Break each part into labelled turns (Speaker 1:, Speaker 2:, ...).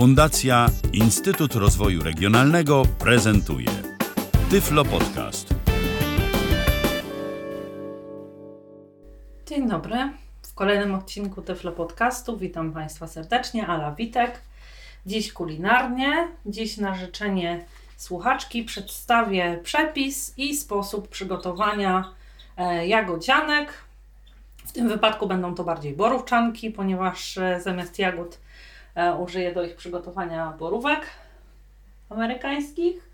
Speaker 1: Fundacja Instytut Rozwoju Regionalnego prezentuje Tyflo Podcast.
Speaker 2: Dzień dobry. W kolejnym odcinku Tyflo Podcastu witam Państwa serdecznie. Ala Witek. Dziś kulinarnie. Dziś na życzenie słuchaczki przedstawię przepis i sposób przygotowania e, jagodzianek. W tym wypadku będą to bardziej borówczanki, ponieważ e, zamiast jagód użyję do ich przygotowania borówek amerykańskich.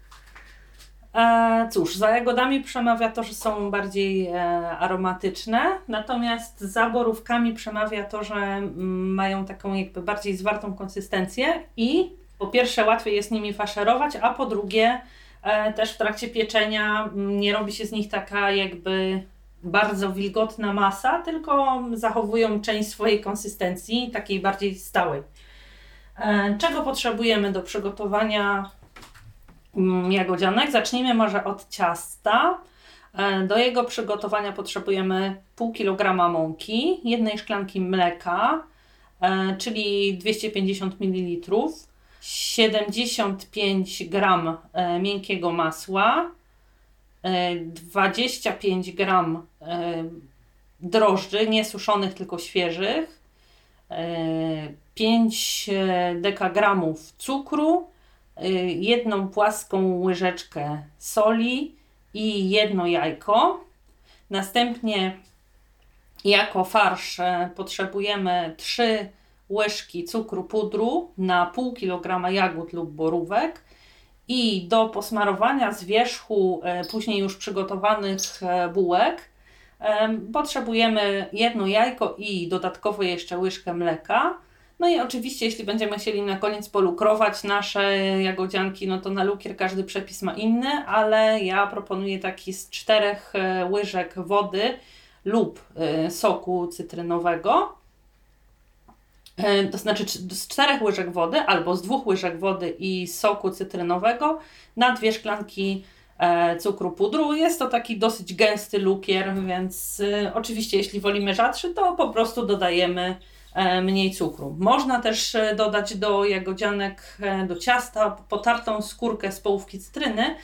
Speaker 2: Cóż, za jagodami przemawia to, że są bardziej aromatyczne, natomiast za borówkami przemawia to, że mm, mają taką jakby bardziej zwartą konsystencję i po pierwsze łatwiej jest nimi faszerować, a po drugie e, też w trakcie pieczenia mm, nie robi się z nich taka jakby bardzo wilgotna masa, tylko zachowują część swojej konsystencji, takiej bardziej stałej. E, czego potrzebujemy do przygotowania mm, jagodzianek? Zacznijmy może od ciasta. E, do jego przygotowania potrzebujemy pół kilograma mąki, jednej szklanki mleka, czyli 250 ml, 75 gram e, miękkiego masła, 25 e, gram e, drożdży, nie suszonych, tylko świeżych, 5 dekagramów cukru, jedną płaską łyżeczkę soli i jedno jajko. Następnie jako farsz potrzebujemy 3 łyżki cukru pudru na pół kilograma jagód lub borówek i do posmarowania z wierzchu e, później już przygotowanych e, bułek potrzebujemy jedno jajko i dodatkowo jeszcze łyżkę mleka. No i oczywiście, jeśli będziemy chcieli na koniec polukrować nasze jagodzianki, no to na lukier każdy przepis ma inny, ale ja proponuję taki z czterech e, łyżek wody lub soku cytrynowego E, to znaczy z czterech łyżek wody albo z dwóch łyżek wody i soku cytrynowego na dwie szklanki e, cukru pudru. Jest to taki dosyć gęsty lukier, więc e, oczywiście jeśli wolimy rzadszy, to po prostu dodajemy mniej cukru. Można też dodać do jagodzianek, do ciasta potartą skórkę z połówki cytryny,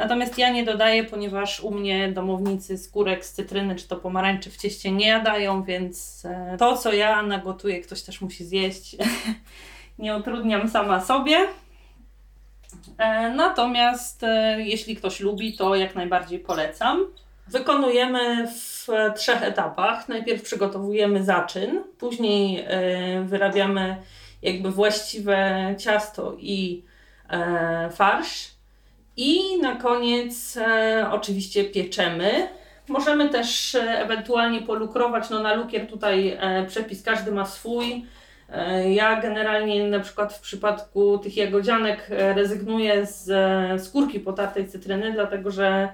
Speaker 2: Natomiast ja nie dodaję, ponieważ u mnie domownicy skórek z cytryny czy to pomarańczy w cieście nie jadają, więc e, to, co ja nagotuję, ktoś też musi zjeść. nie utrudniam sama sobie. E, natomiast e, jeśli ktoś lubi, to jak najbardziej polecam. Wykonujemy w trzech etapach. Najpierw przygotowujemy zaczyn, później wyrabiamy jakby właściwe ciasto i farsz. I na koniec e, oczywiście pieczemy. Możemy też e, ewentualnie polukrować, no na lukier tutaj e, przepis każdy ma swój. E, ja generalnie na przykład w przypadku tych jagodzianek e, rezygnuję z e, skórki potartej cytryny, dlatego że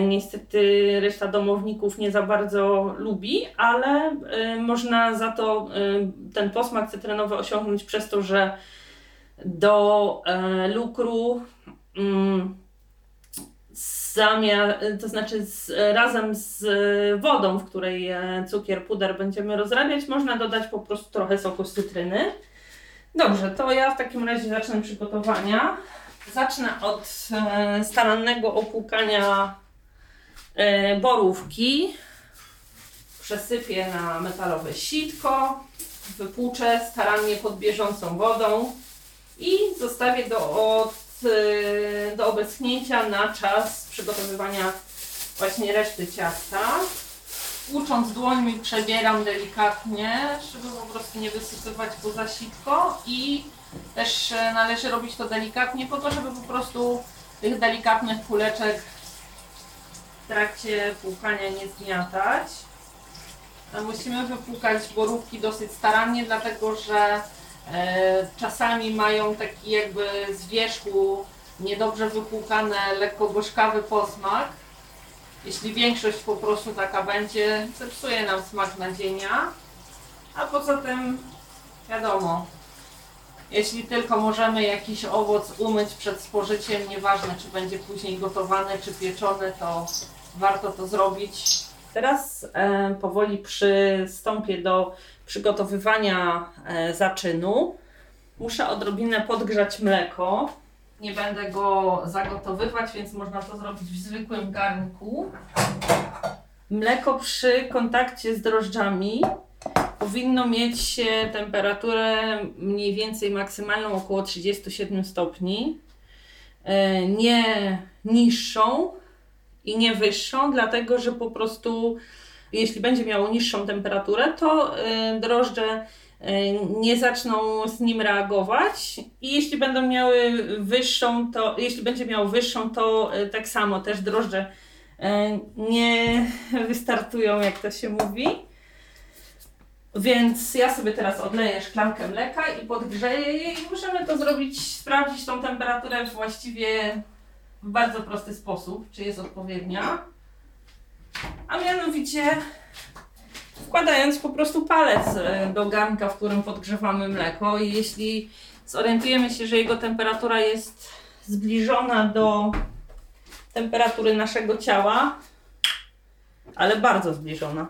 Speaker 2: niestety reszta domowników nie za bardzo lubi, ale można za to ten posmak cytrynowy osiągnąć przez to, że do lukru mm, zamia, to znaczy z, razem z wodą, w której e, cukier, puder będziemy rozrabiać, można dodać po prostu trochę soku z cytryny. Dobrze, to ja w takim razie zacznę przygotowania. Zacznę od e, starannego opłukania e, borówki. Przesypię na metalowe sitko, wypłuczę starannie pod bieżącą wodą i zostawię do od Y, do obeschnięcia na czas przygotowywania właśnie reszty ciasta. Ucząc dłońmi przebieram delikatnie, żeby po prostu nie wysypywać poza sitko i też e, należy robić to delikatnie po to, żeby po prostu tych delikatnych kuleczek trakcie płukania nie zgniatać. Musimy wypłukać borówki dosyć starannie, dlatego że E, czasami mają taki jakby z wierzchu niedobrze wypłukane, lekko gorzkawy posmak. Jeśli większość po prostu taka będzie, zepsuje nam smak nadzienia. A poza tym, wiadomo, jeśli tylko możemy jakiś owoc umyć przed spożyciem, nieważne czy będzie później gotowany czy pieczony, to warto to zrobić. Teraz e, powoli przystąpię do przygotowywania e, zaczynu. Muszę odrobinę podgrzać mleko. Nie będę go zagotowywać, więc można to zrobić w zwykłym garnku. Mleko przy kontakcie z drożdżami powinno mieć temperaturę mniej więcej maksymalną około 37 stopni. E, nie niższą i nie wyższą, dlatego że po prostu jeśli będzie miało niższą temperaturę, to e, drożdże e, nie zaczną z nim reagować i jeśli będą miały wyższą, to jeśli będzie miało wyższą, to tak samo też drożdże nie wystartują, jak to się mówi. Więc ja sobie teraz odleję szklankę mleka i podgrzeję je i możemy to zrobić, sprawdzić tą temperaturę właściwie w bardzo prosty sposób, czy jest odpowiednia. A mianowicie wkładając po prostu palec e, do garnka, w którym podgrzewamy mleko i jeśli zorientujemy się, że jego temperatura jest zbliżona do temperatury naszego ciała, ale bardzo zbliżona,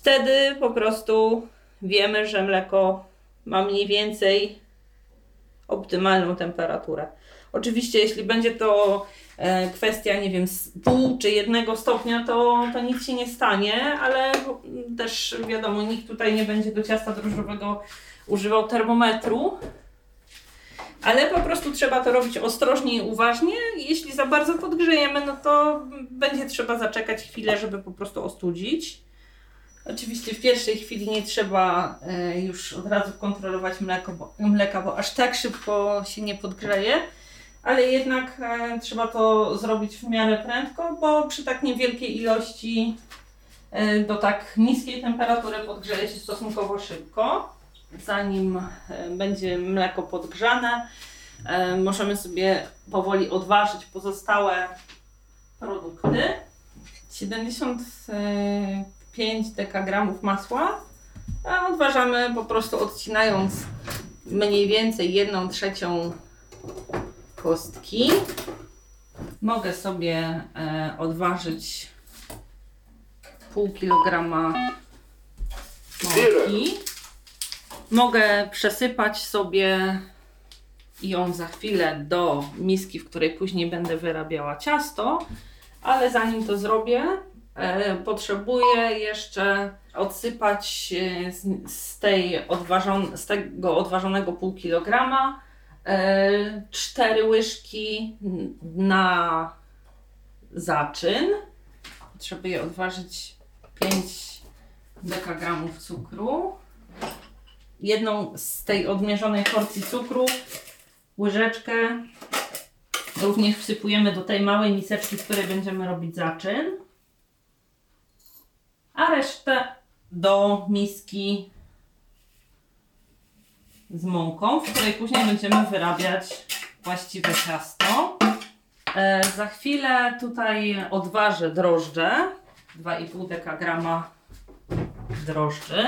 Speaker 2: Wtedy po prostu wiemy, że mleko ma mniej więcej optymalną temperaturę. Oczywiście, jeśli będzie to e, kwestia, nie wiem, pół czy jednego stopnia, to, to nic się nie stanie, ale też wiadomo, nikt tutaj nie będzie do ciasta drożdżowego używał termometru. Ale po prostu trzeba to robić ostrożnie i uważnie. Jeśli za bardzo podgrzejemy, no to będzie trzeba zaczekać chwilę, żeby po prostu ostudzić. Oczywiście w pierwszej chwili nie trzeba e, już od razu kontrolować mleko, bo, mleka, bo aż tak szybko się nie podgrzeje, ale jednak e, trzeba to zrobić w miarę prędko, bo przy tak niewielkiej ilości e, do tak niskiej temperatury podgrzeje się stosunkowo szybko. Zanim będzie mleko podgrzane, możemy sobie powoli odważyć pozostałe produkty. 70 5 dekagramów masła, a odważamy po prostu odcinając mniej więcej 1 trzecią kostki. Mogę sobie e, odważyć pół kilograma mąki. Mogę przesypać sobie ją za chwilę do miski, w której później będę wyrabiała ciasto, ale zanim to zrobię, E, potrzebuję jeszcze odsypać e, z, z, tej odważon, z tego odważonego pół kilograma cztery łyżki na zaczyn. Potrzebuję odważyć 5 dekagramów cukru. Jedną z tej odmierzonej porcji cukru, łyżeczkę również wsypujemy do tej małej miseczki, w której będziemy robić zaczyn a resztę do miski z mąką, w której później będziemy wyrabiać właściwe ciasto. E, za chwilę tutaj odważę drożdże, 2,5 dekagrama drożdży,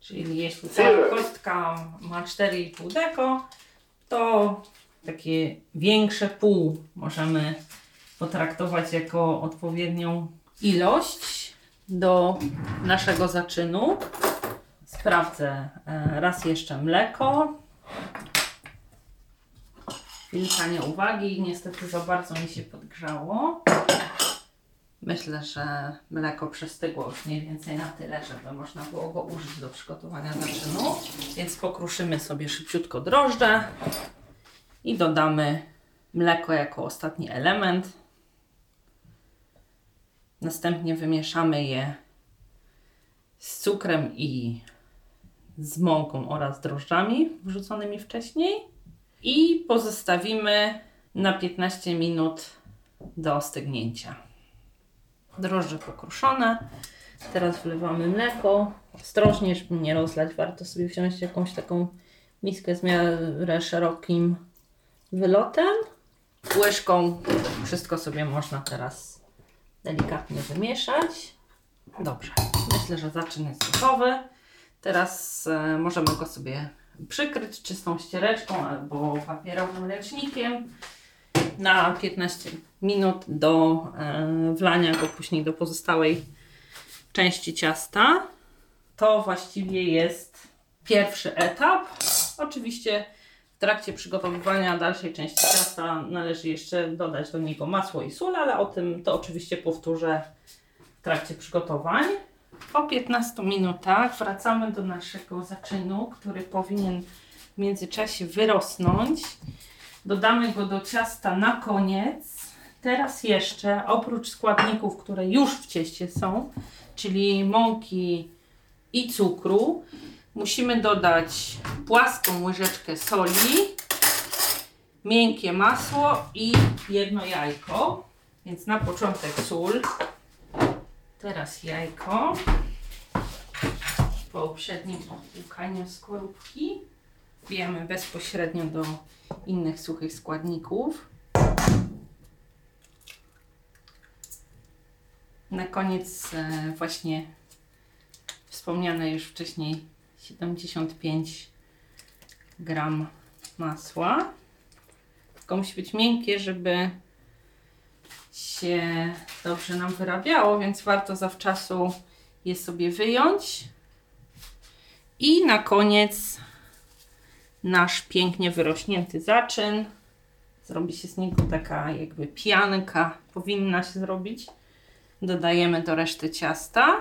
Speaker 2: czyli jeśli cała kostka ma 4,5 deko, to takie większe pół możemy potraktować jako odpowiednią ilość do naszego zaczynu. Sprawdzę e, raz jeszcze mleko. Chwilka uwagi, niestety za bardzo mi się podgrzało. Myślę, że mleko przestygło już mniej więcej na tyle, żeby można było go użyć do przygotowania zaczynu. Więc pokruszymy sobie szybciutko drożdże i dodamy mleko jako ostatni element. Następnie wymieszamy je z cukrem i z mąką oraz drożdżami wrzuconymi wcześniej i pozostawimy na 15 minut do ostygnięcia. Drożdże pokruszone. Teraz wlewamy mleko. Ostrożnie, żeby nie rozlać, warto sobie wziąć jakąś taką miskę z miarę szerokim wylotem. Łyżką wszystko sobie można teraz delikatnie wymieszać. Dobrze, myślę, że zaczyn jest gotowy. Teraz e, możemy go sobie przykryć czystą ściereczką albo papierowym ręcznikiem na 15 minut do e, wlania go później do pozostałej części ciasta. To właściwie jest pierwszy etap. Oczywiście w trakcie przygotowywania dalszej części ciasta należy jeszcze dodać do niego masło i sól, ale o tym to oczywiście powtórzę w trakcie przygotowań. Po 15 minutach wracamy do naszego zaczynu, który powinien w międzyczasie wyrosnąć. Dodamy go do ciasta na koniec. Teraz jeszcze oprócz składników, które już w cieście są, czyli mąki i cukru, musimy dodać płaską łyżeczkę soli, miękkie masło i jedno jajko. Więc na początek sól, teraz jajko po uprzednim opłukaniu skorupki. Wbijamy bezpośrednio do innych suchych składników. Na koniec e, właśnie wspomniane już wcześniej 75 gram masła. Tylko musi być miękkie, żeby się dobrze nam wyrabiało, więc warto zawczasu je sobie wyjąć. I na koniec nasz pięknie wyrośnięty zaczyn. Zrobi się z niego taka jakby pianka, powinna się zrobić. Dodajemy do reszty ciasta.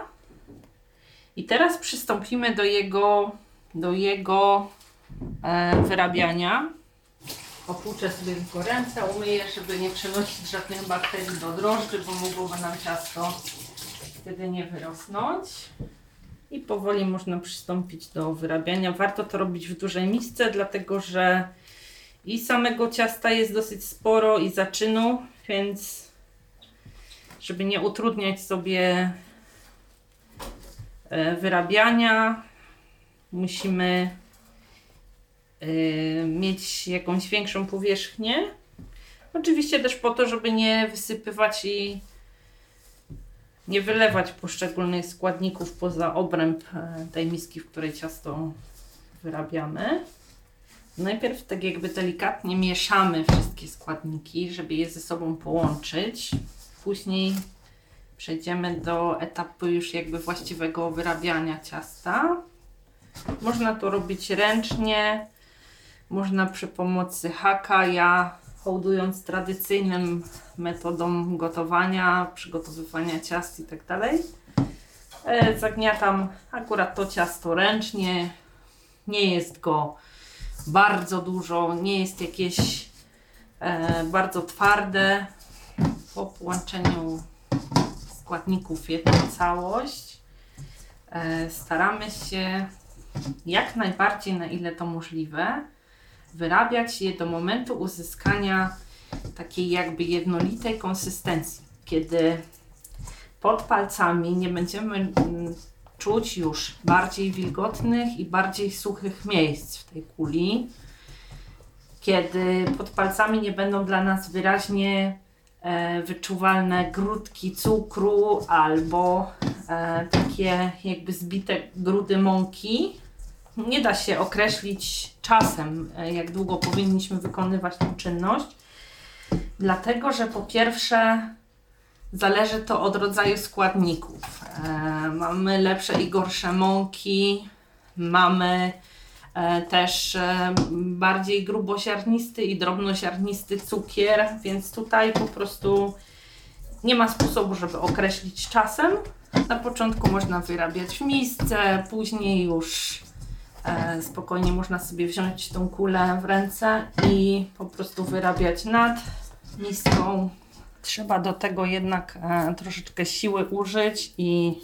Speaker 2: I teraz przystąpimy do jego, do jego e, wyrabiania. Opłuczę sobie tylko ręce, umyję, żeby nie przenosić żadnych bakterii do drożdży, bo mogłoby nam ciasto wtedy nie wyrosnąć. I powoli można przystąpić do wyrabiania. Warto to robić w dużej misce, dlatego że i samego ciasta jest dosyć sporo i zaczynu, więc żeby nie utrudniać sobie e, wyrabiania, musimy mieć jakąś większą powierzchnię. Oczywiście też po to, żeby nie wysypywać i nie wylewać poszczególnych składników poza obręb e, tej miski, w której ciasto wyrabiamy. Najpierw tak jakby delikatnie mieszamy wszystkie składniki, żeby je ze sobą połączyć. Później przejdziemy do etapu już jakby właściwego wyrabiania ciasta. Można to robić ręcznie, można przy pomocy haka. Ja hołdując tradycyjnym metodom gotowania, przygotowywania ciast i tak dalej. E, zagniatam akurat to ciasto ręcznie. Nie jest go bardzo dużo, nie jest jakieś e, bardzo twarde. Po połączeniu składników jedną całość e, staramy się jak najbardziej, na ile to możliwe, wyrabiać je do momentu uzyskania takiej jakby jednolitej konsystencji, kiedy pod palcami nie będziemy mm, czuć już bardziej wilgotnych i bardziej suchych miejsc w tej kuli, kiedy pod palcami nie będą dla nas wyraźnie e, wyczuwalne grudki cukru albo e, takie jakby zbite grudy mąki, nie da się określić czasem, e, jak długo powinniśmy wykonywać tę czynność, dlatego że po pierwsze zależy to od rodzaju składników. E, mamy lepsze i gorsze mąki, mamy e, też bardziej gruboziarnisty i drobnoziarnisty cukier, więc tutaj po prostu nie ma sposobu, żeby określić czasem. Na początku można wyrabiać w misce, później już spokojnie można sobie wziąć tą kulę w ręce i po prostu wyrabiać nad miską. Trzeba do tego jednak e, troszeczkę siły użyć i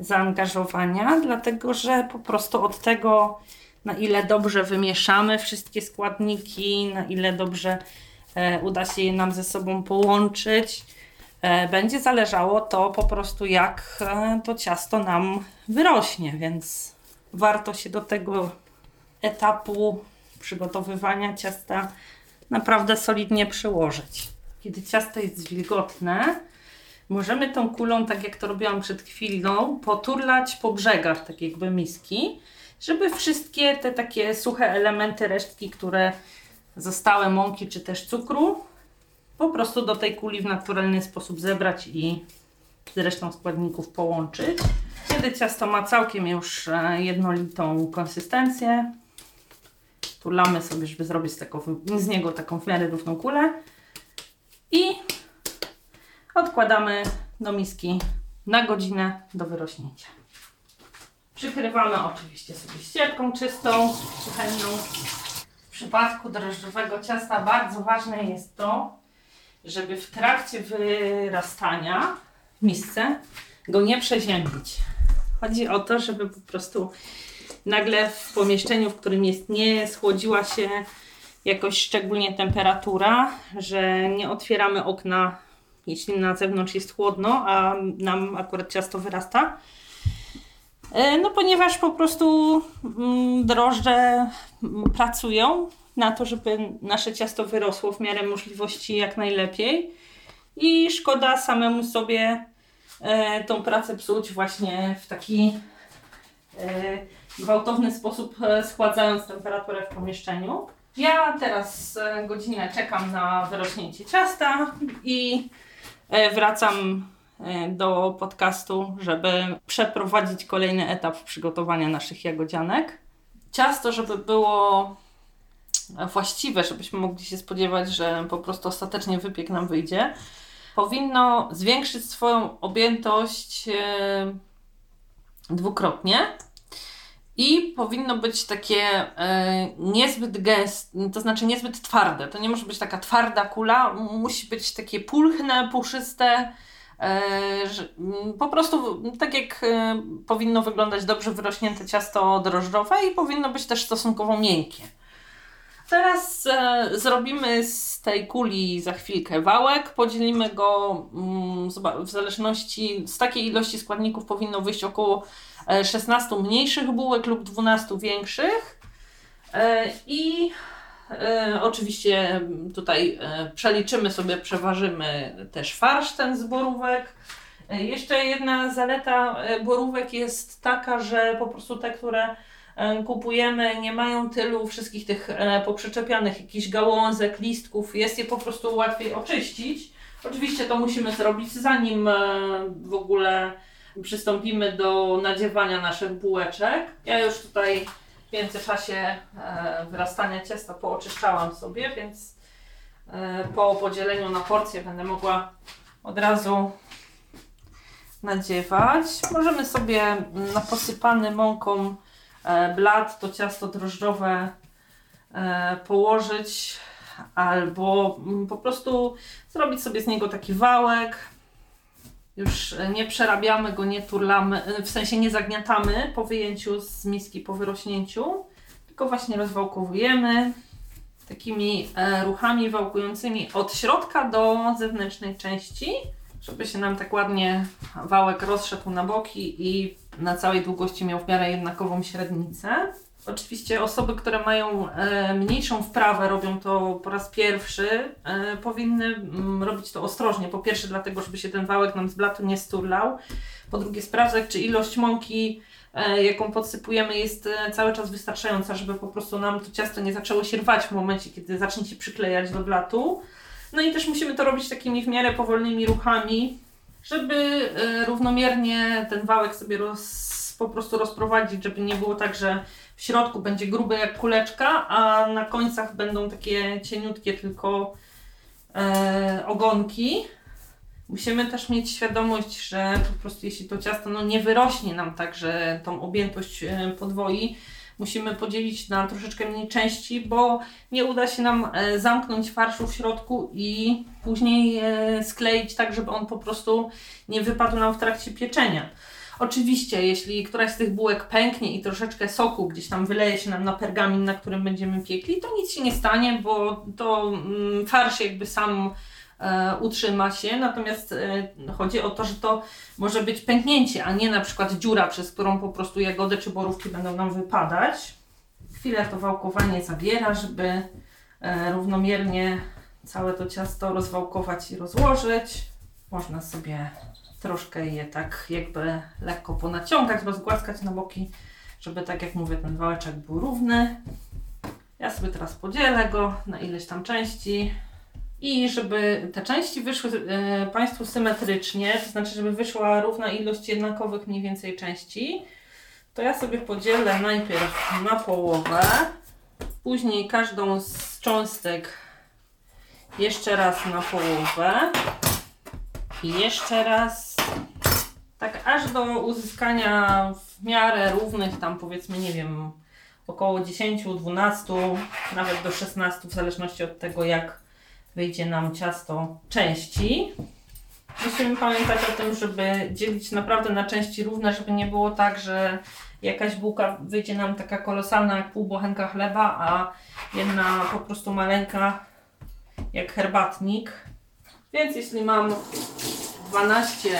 Speaker 2: zaangażowania, dlatego że po prostu od tego, na ile dobrze wymieszamy wszystkie składniki, na ile dobrze e, uda się je nam ze sobą połączyć, E, będzie zależało to po prostu, jak e, to ciasto nam wyrośnie, więc warto się do tego etapu przygotowywania ciasta naprawdę solidnie przyłożyć. Kiedy ciasto jest wilgotne, możemy tą kulą, tak jak to robiłam przed chwilą, poturlać po brzegach, tak jakby miski, żeby wszystkie te takie suche elementy, resztki, które zostały mąki czy też cukru, po prostu do tej kuli w naturalny sposób zebrać i z resztą składników połączyć. Kiedy ciasto ma całkiem już e, jednolitą konsystencję, tulamy sobie, żeby zrobić z, taką, z niego taką w miarę równą kulę i odkładamy do miski na godzinę do wyrośnięcia. Przykrywamy oczywiście sobie ścierką czystą, kuchenną. W przypadku drożdżowego ciasta bardzo ważne jest to, żeby w trakcie wyrastania w misce go nie przeziębić. Chodzi o to, żeby po prostu nagle w pomieszczeniu, w którym jest, nie schłodziła się jakoś szczególnie temperatura, że nie otwieramy okna, jeśli na zewnątrz jest chłodno, a nam akurat ciasto wyrasta. E, no ponieważ po prostu mm, drożdże pracują na to, żeby nasze ciasto wyrosło w miarę możliwości jak najlepiej i szkoda samemu sobie e, tą pracę psuć właśnie w taki e, gwałtowny sposób schładzając temperaturę w pomieszczeniu. Ja teraz godzinę czekam na wyrośnięcie ciasta i wracam E, do podcastu, żeby przeprowadzić kolejny etap przygotowania naszych jagodzianek. Ciasto, żeby było właściwe, żebyśmy mogli się spodziewać, że po prostu ostatecznie wypiek nam wyjdzie, powinno zwiększyć swoją objętość e, dwukrotnie i powinno być takie e, niezbyt gęste, to znaczy niezbyt twarde. To nie może być taka twarda kula, musi być takie pulchne, puszyste, E, mm, po prostu tak jak powinno wyglądać dobrze wyrośnięte ciasto drożdżowe i powinno być też stosunkowo miękkie. Teraz e, zrobimy z tej kuli za chwilkę wałek, podzielimy go mm, w zależności z takiej ilości składników powinno wyjść około 16 mniejszych bułek lub 12 większych. I E, oczywiście tutaj e, przeliczymy sobie, przeważymy też farsz ten z borówek. E, jeszcze jedna zaleta borówek jest taka, że po prostu te, które kupujemy, nie mają tylu wszystkich tych poprzeczepianych jakichś gałązek, listków, jest je po prostu łatwiej oczyścić. Oczywiście to musimy zrobić zanim w ogóle przystąpimy do nadziewania naszych bułeczek. Ja już tutaj w międzyczasie e, wyrastania ciasta pooczyszczałam sobie, więc e, po podzieleniu na porcje będę mogła od razu nadziewać. Możemy sobie na posypany mąką e, blat to ciasto drożdżowe położyć albo mm, po prostu zrobić sobie z niego taki wałek, już nie przerabiamy go, nie turlamy, w sensie nie zagniatamy po wyjęciu z miski, po wyrośnięciu, tylko właśnie rozwałkowujemy takimi e, ruchami wałkującymi od środka do zewnętrznej części, żeby się nam tak ładnie wałek rozszedł na boki i na całej długości miał w miarę jednakową średnicę. Oczywiście osoby, które mają e, mniejszą wprawę, robią to po raz pierwszy, e, powinny mm, robić to ostrożnie. Po pierwsze, dlatego, żeby się ten wałek nam z blatu nie sturlał. Po drugie, sprawdzać, czy ilość mąki, e, jaką podsypujemy, jest cały czas wystarczająca, żeby po prostu nam to ciasto nie zaczęło się rwać w momencie, kiedy zacznie się przyklejać do blatu. No i też musimy to robić takimi w miarę powolnymi ruchami, żeby równomiernie ten wałek sobie roz, po prostu rozprowadzić, żeby nie było tak, że w środku będzie gruby jak kuleczka, a na końcach będą takie cieniutkie tylko e, ogonki. Musimy też mieć świadomość, że po prostu jeśli to ciasto no, nie wyrośnie nam tak, że tą objętość e, podwoi, musimy podzielić na troszeczkę mniej części, bo nie uda się nam e, zamknąć farszu w środku i później e, skleić tak, żeby on po prostu nie wypadł nam w trakcie pieczenia. Oczywiście, jeśli któraś z tych bułek pęknie i troszeczkę soku gdzieś tam wyleje się nam na pergamin, na którym będziemy piekli, to nic się nie stanie, bo to mm, farsz jakby sam utrzyma się. Natomiast e, chodzi o to, że to może być pęknięcie, a nie na przykład dziura, przez którą po prostu jagody czy borówki będą nam wypadać. Chwilę to wałkowanie zabiera, żeby e, równomiernie całe to ciasto rozwałkować i rozłożyć. Można sobie troszkę je tak jakby lekko ponaciągać, rozgłaskać na boki, żeby tak jak mówię ten wałeczek był równy. Ja sobie teraz podzielę go na ileś tam części. I żeby te części wyszły e, Państwu symetrycznie, to znaczy, żeby wyszła równa ilość jednakowych mniej więcej części, to ja sobie podzielę najpierw na połowę, później każdą z cząstek jeszcze raz na połowę i jeszcze raz tak aż do uzyskania w miarę równych tam powiedzmy, nie wiem, około 10, 12, nawet do 16 w zależności od tego jak wyjdzie nam ciasto części. Musimy pamiętać o tym, żeby dzielić naprawdę na części równe, żeby nie było tak, że jakaś bułka wyjdzie nam taka kolosalna jak pół bochenka chleba, a jedna po prostu maleńka jak herbatnik. Więc jeśli mam 12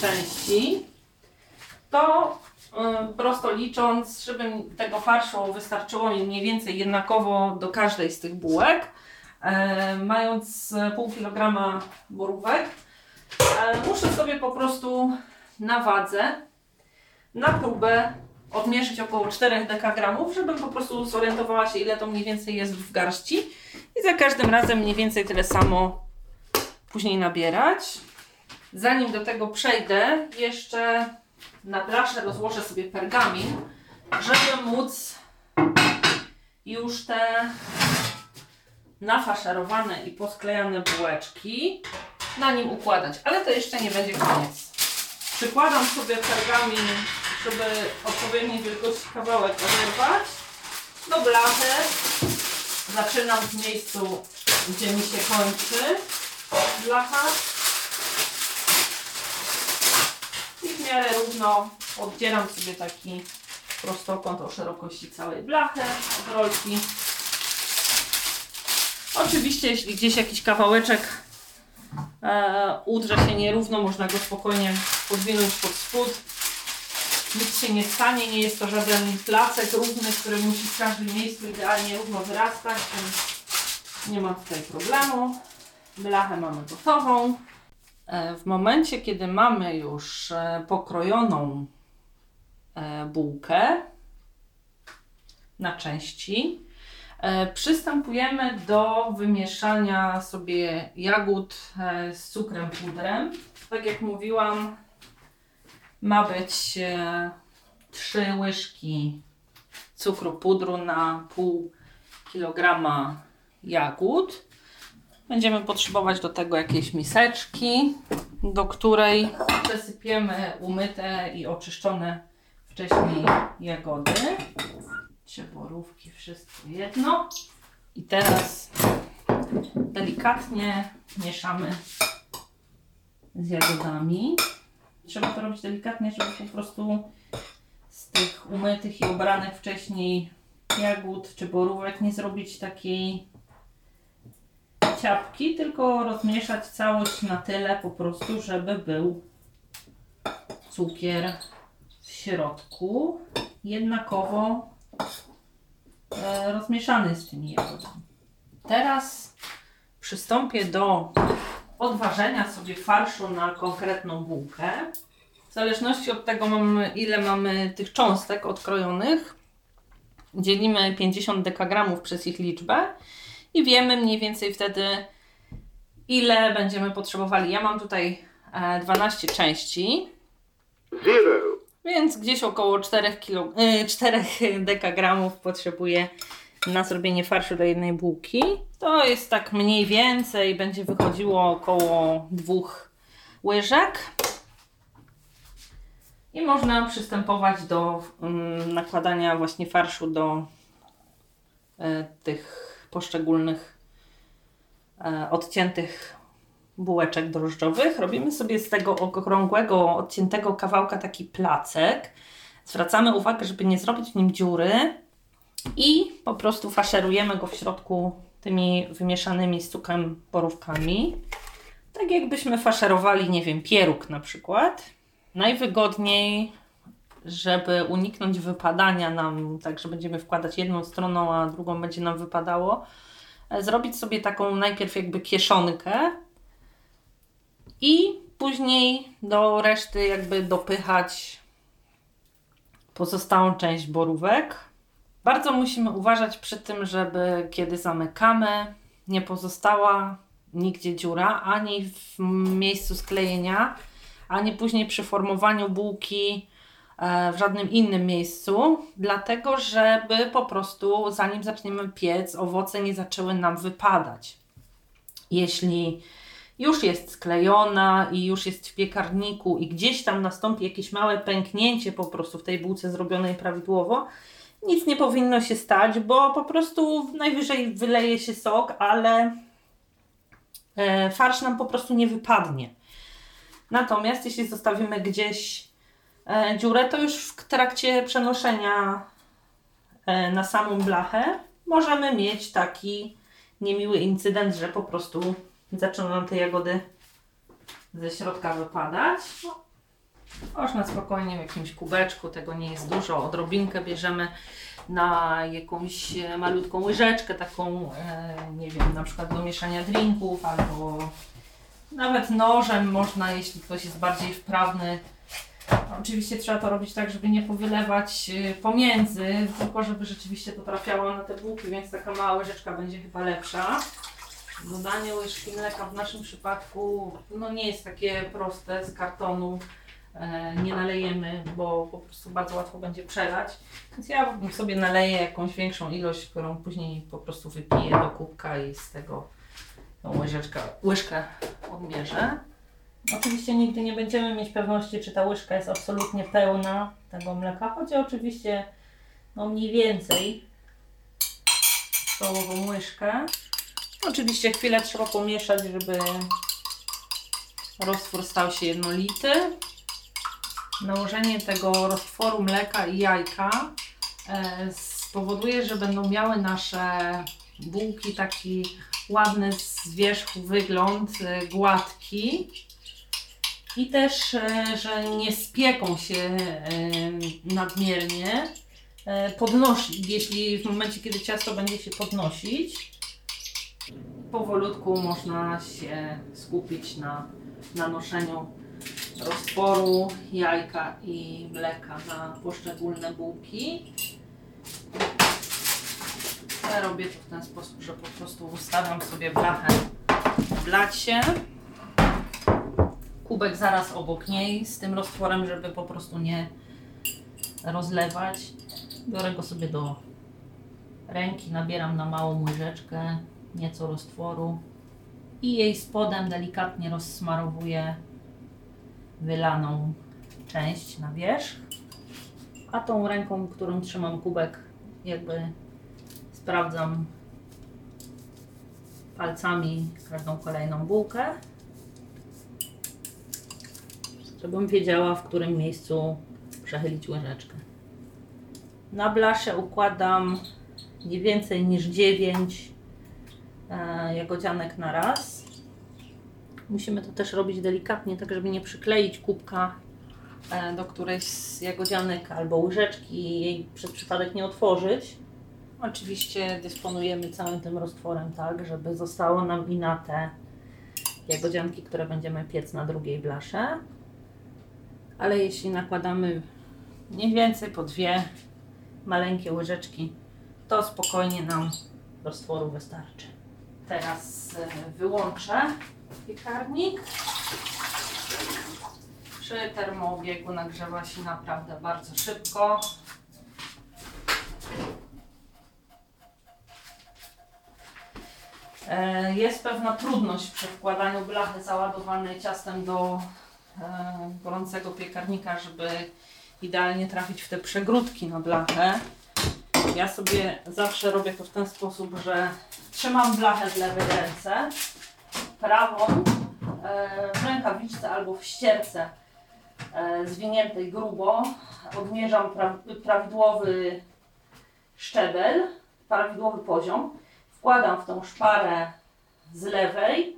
Speaker 2: części, to yy, prosto licząc, żeby tego farszu wystarczyło mi mniej więcej jednakowo do każdej z tych bułek, mając pół kilograma borówek, e, muszę sobie po prostu na wadze, na próbę odmierzyć około 4 dekagramów, żebym po prostu zorientowała się, ile to mniej więcej jest w garści i za każdym razem mniej więcej tyle samo później nabierać. Zanim do tego przejdę, jeszcze na blasze rozłożę sobie pergamin, żeby móc już te nafaszerowane i posklejane bułeczki na nim układać. Ale to jeszcze nie będzie koniec. Przykładam sobie pergamin, żeby odpowiedniej wielkości kawałek oderwać do blachy. Zaczynam w miejscu, gdzie mi się kończy blacha. I w miarę równo oddzielam sobie taki prostokąt o szerokości całej blachy od rolki. Oczywiście, jeśli gdzieś jakiś kawałeczek e, udrze się nierówno, można go spokojnie podwinąć pod spód. Nic się nie stanie, nie jest to żaden placek równy, który musi w każdym miejscu idealnie równo wyrastać, więc nie ma tutaj problemu. Blachę mamy gotową. E, w momencie, kiedy mamy już e, pokrojoną e, bułkę na części, przystępujemy do wymieszania sobie jagód z cukrem pudrem. Tak jak mówiłam, ma być 3 łyżki cukru pudru na pół kilograma jagód. Będziemy potrzebować do tego jakiejś miseczki, do której przesypiemy umyte i oczyszczone wcześniej jagody. Cieborówki, wszystko jedno. I teraz delikatnie mieszamy z jagodami. Trzeba to robić delikatnie, żeby po prostu z tych umytych i obranych wcześniej jagód czy borówek nie zrobić takiej ciapki, tylko rozmieszać całość na tyle po prostu, żeby był cukier w środku jednakowo rozmieszany z tymi jagodami. Teraz przystąpię do odważenia sobie farszu na konkretną bułkę. W zależności od tego, mamy, ile mamy tych cząstek odkrojonych, dzielimy 50 dekagramów przez ich liczbę i wiemy mniej więcej wtedy, ile będziemy potrzebowali. Ja mam tutaj 12 e, części. Zero. Więc gdzieś około 4, kilo, 4 dekagramów potrzebuję na zrobienie farszu do jednej bułki. To jest tak mniej więcej, będzie wychodziło około dwóch łyżek. I można przystępować do um, nakładania właśnie farszu do y, tych poszczególnych e, odciętych bułeczek drożdżowych. Robimy sobie z tego okrągłego, odciętego kawałka taki placek. Zwracamy uwagę, żeby nie zrobić w nim dziury i po prostu faszerujemy go w środku tymi wymieszanymi z cukrem borówkami. Tak jakbyśmy faszerowali, nie wiem, pieróg na przykład. Najwygodniej żeby uniknąć wypadania nam, tak że będziemy wkładać jedną stroną, a drugą będzie nam wypadało, e, zrobić sobie taką najpierw jakby kieszonkę i później do reszty jakby dopychać pozostałą część borówek. Bardzo musimy uważać przy tym, żeby kiedy zamykamy nie pozostała nigdzie dziura, ani w miejscu sklejenia, ani później przy formowaniu bułki e, w żadnym innym miejscu, dlatego żeby po prostu zanim zaczniemy piec, owoce nie zaczęły nam wypadać. Jeśli już jest sklejona i już jest w piekarniku i gdzieś tam nastąpi jakieś małe pęknięcie po prostu w tej bułce zrobionej prawidłowo, nic nie powinno się stać, bo po prostu najwyżej wyleje się sok, ale e, farsz nam po prostu nie wypadnie. Natomiast jeśli zostawimy gdzieś e, dziurę, to już w trakcie przenoszenia e, na samą blachę możemy mieć taki niemiły incydent, że po prostu zaczną nam te jagody ze środka wypadać. Można spokojnie w jakimś kubeczku, tego nie jest dużo, odrobinkę bierzemy na jakąś malutką łyżeczkę, taką, e, nie wiem, na przykład do mieszania drinków, albo nawet nożem można, jeśli ktoś jest bardziej wprawny. Oczywiście trzeba to robić tak, żeby nie powylewać e, pomiędzy, tylko żeby rzeczywiście to trafiało na te bułki, więc taka mała łyżeczka będzie chyba lepsza. Dodanie łyżki mleka w naszym przypadku no nie jest takie proste z kartonu. E, nie nalejemy, bo po prostu bardzo łatwo będzie przelać. Więc ja sobie naleję jakąś większą ilość, którą później po prostu wypiję do kubka i z tego tą łyżeczkę, łyżkę odmierzę. Oczywiście nigdy nie będziemy mieć pewności, czy ta łyżka jest absolutnie pełna tego mleka. Chodzi oczywiście no mniej więcej stołową łyżkę. Oczywiście chwilę trzeba pomieszać, żeby roztwór stał się jednolity. Nałożenie tego roztworu mleka i jajka e, spowoduje, że będą miały nasze bułki taki ładny z wierzchu wygląd, e, gładki i też, e, że nie spieką się nadmiernie. Podnosi, jeśli w momencie, kiedy ciasto będzie się podnosić, powolutku można się skupić na nanoszeniu roztworu jajka i mleka na poszczególne bułki. Ja robię to w ten sposób, że po prostu ustawiam sobie blachę w blacie. Kubek zaraz obok niej z tym roztworem, żeby po prostu nie rozlewać. Biorę go sobie do ręki, nabieram na małą łyżeczkę nieco roztworu i jej spodem delikatnie rozsmarowuję wylaną część na wierzch, a tą ręką, którą trzymam kubek, jakby sprawdzam palcami każdą kolejną bułkę, żebym wiedziała, w którym miejscu przechylić łyżeczkę. Na blaszę układam nie więcej niż 9 e, jagodzianek na raz. Musimy to też robić delikatnie, tak żeby nie przykleić kubka e, do którejś z jagodzianek albo łyżeczki i jej przez przypadek nie otworzyć. Oczywiście dysponujemy całym tym roztworem tak, żeby zostało nam i na te jagodzianki, które będziemy piec na drugiej blasze. Ale jeśli nakładamy mniej więcej po dwie maleńkie łyżeczki, to spokojnie nam roztworu wystarczy. Teraz e, wyłączę piekarnik. Przy termoobiegu nagrzewa się naprawdę bardzo szybko. E, jest pewna trudność przy wkładaniu blachy załadowanej ciastem do e, gorącego piekarnika, żeby idealnie trafić w te przegródki na blachę. Ja sobie zawsze robię to w ten sposób, że trzymam blachę w lewej ręce, prawą e, w rękawiczce albo w ścierce e, zwiniętej grubo odmierzam pra prawidłowy szczebel, prawidłowy poziom. Wkładam w tą szparę z lewej,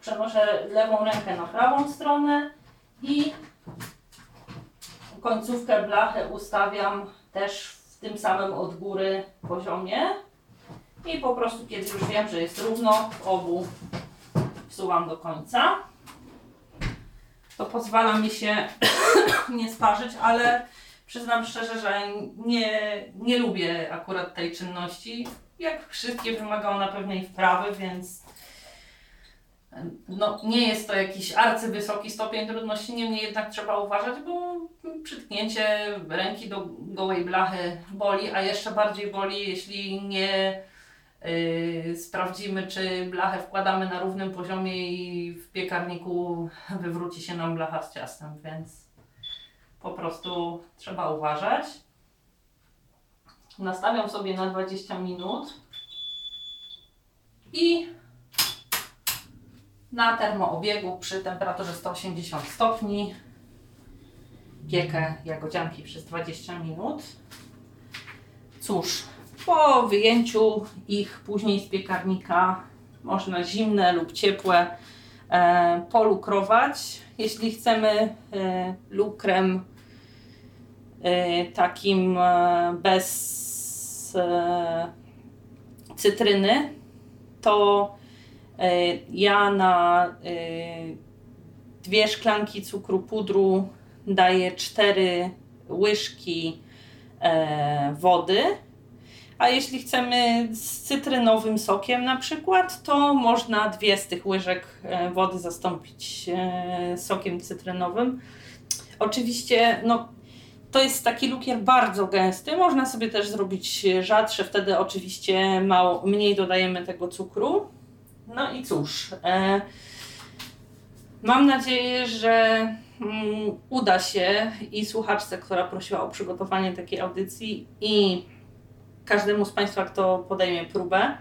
Speaker 2: przenoszę lewą rękę na prawą stronę i końcówkę blachy ustawiam też w tym samym od góry poziomie. I po prostu, kiedy już wiem, że jest równo obu wsuwam do końca. To pozwala mi się nie sparzyć, ale przyznam szczerze, że nie, nie lubię akurat tej czynności. jak wszystkie wymagają na pewnej wprawy, więc no, nie jest to jakiś arcywysoki stopień trudności, niemniej jednak trzeba uważać, bo przytknięcie ręki do gołej blachy boli, a jeszcze bardziej boli, jeśli nie sprawdzimy, czy blachę wkładamy na równym poziomie i w piekarniku wywróci się nam blacha z ciastem, więc po prostu trzeba uważać. Nastawiam sobie na 20 minut i na termoobiegu przy temperaturze 180 stopni piekę jagodzianki przez 20 minut. Cóż, po wyjęciu ich później z piekarnika można zimne lub ciepłe e, polukrować. Jeśli chcemy e, lukrem e, takim bez cytryny, to ja na dwie szklanki cukru pudru daję cztery łyżki wody. A jeśli chcemy z cytrynowym sokiem na przykład, to można dwie z tych łyżek e, wody zastąpić e, sokiem cytrynowym. Oczywiście, no, to jest taki lukier bardzo gęsty. Można sobie też zrobić rzadsze, wtedy oczywiście mało, mniej dodajemy tego cukru. No i cóż, e, mam nadzieję, że mm, uda się i słuchaczce, która prosiła o przygotowanie takiej audycji, i każdemu z Państwa, kto podejmie próbę,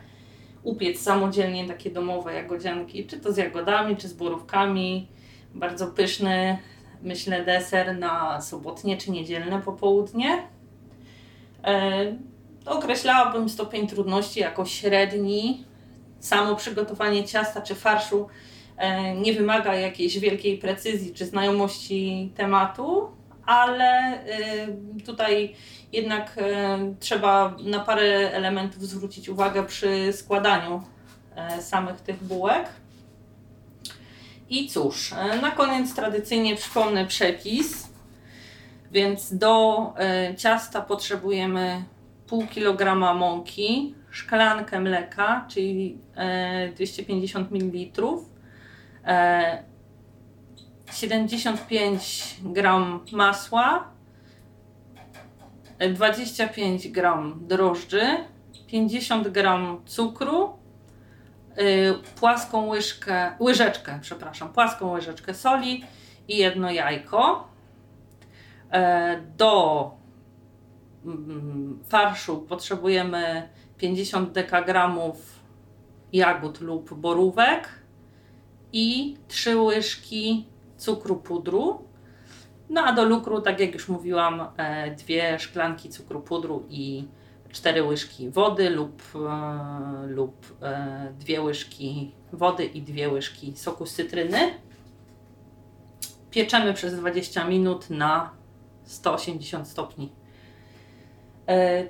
Speaker 2: upiec samodzielnie takie domowe jagodzianki, czy to z jagodami, czy z borówkami. Bardzo pyszny, myślę, deser na sobotnie czy niedzielne popołudnie. E, określałabym stopień trudności jako średni. Samo przygotowanie ciasta czy farszu e, nie wymaga jakiejś wielkiej precyzji czy znajomości tematu, ale e, tutaj jednak e, trzeba na parę elementów zwrócić uwagę przy składaniu e, samych tych bułek. I cóż, na koniec tradycyjnie przypomnę przepis. Więc do ciasta potrzebujemy pół kilograma mąki, szklankę mleka, czyli e, 250 ml, 75 gram masła, 25 gram drożdży, 50 gram cukru, y, płaską łyżkę, łyżeczkę, przepraszam, płaską łyżeczkę soli i jedno jajko. E, Do mm, farszu potrzebujemy 50 dekagramów jagód lub borówek i 3 łyżki cukru pudru. No a do lukru, tak jak już mówiłam, e, dwie szklanki cukru pudru i cztery łyżki wody lub, e, lub e, dwie łyżki wody i dwie łyżki soku z cytryny. Pieczemy przez 20 minut na 180 stopni.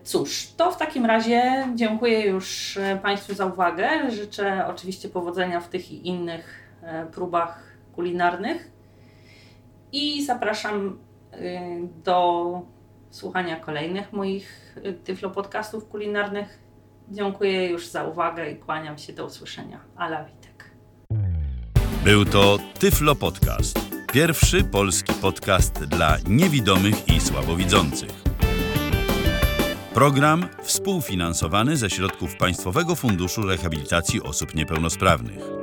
Speaker 2: Cóż, to w takim razie dziękuję już Państwu za uwagę. Życzę oczywiście powodzenia w tych i innych próbach kulinarnych i zapraszam y, do słuchania kolejnych moich y, Tyflo podcastów kulinarnych. Dziękuję już za uwagę i kłaniam się do usłyszenia. Ala Witek.
Speaker 1: Był to Tyflo Podcast. Pierwszy polski podcast dla niewidomych i słabowidzących. Program współfinansowany ze środków Państwowego Funduszu Rehabilitacji Osób Niepełnosprawnych.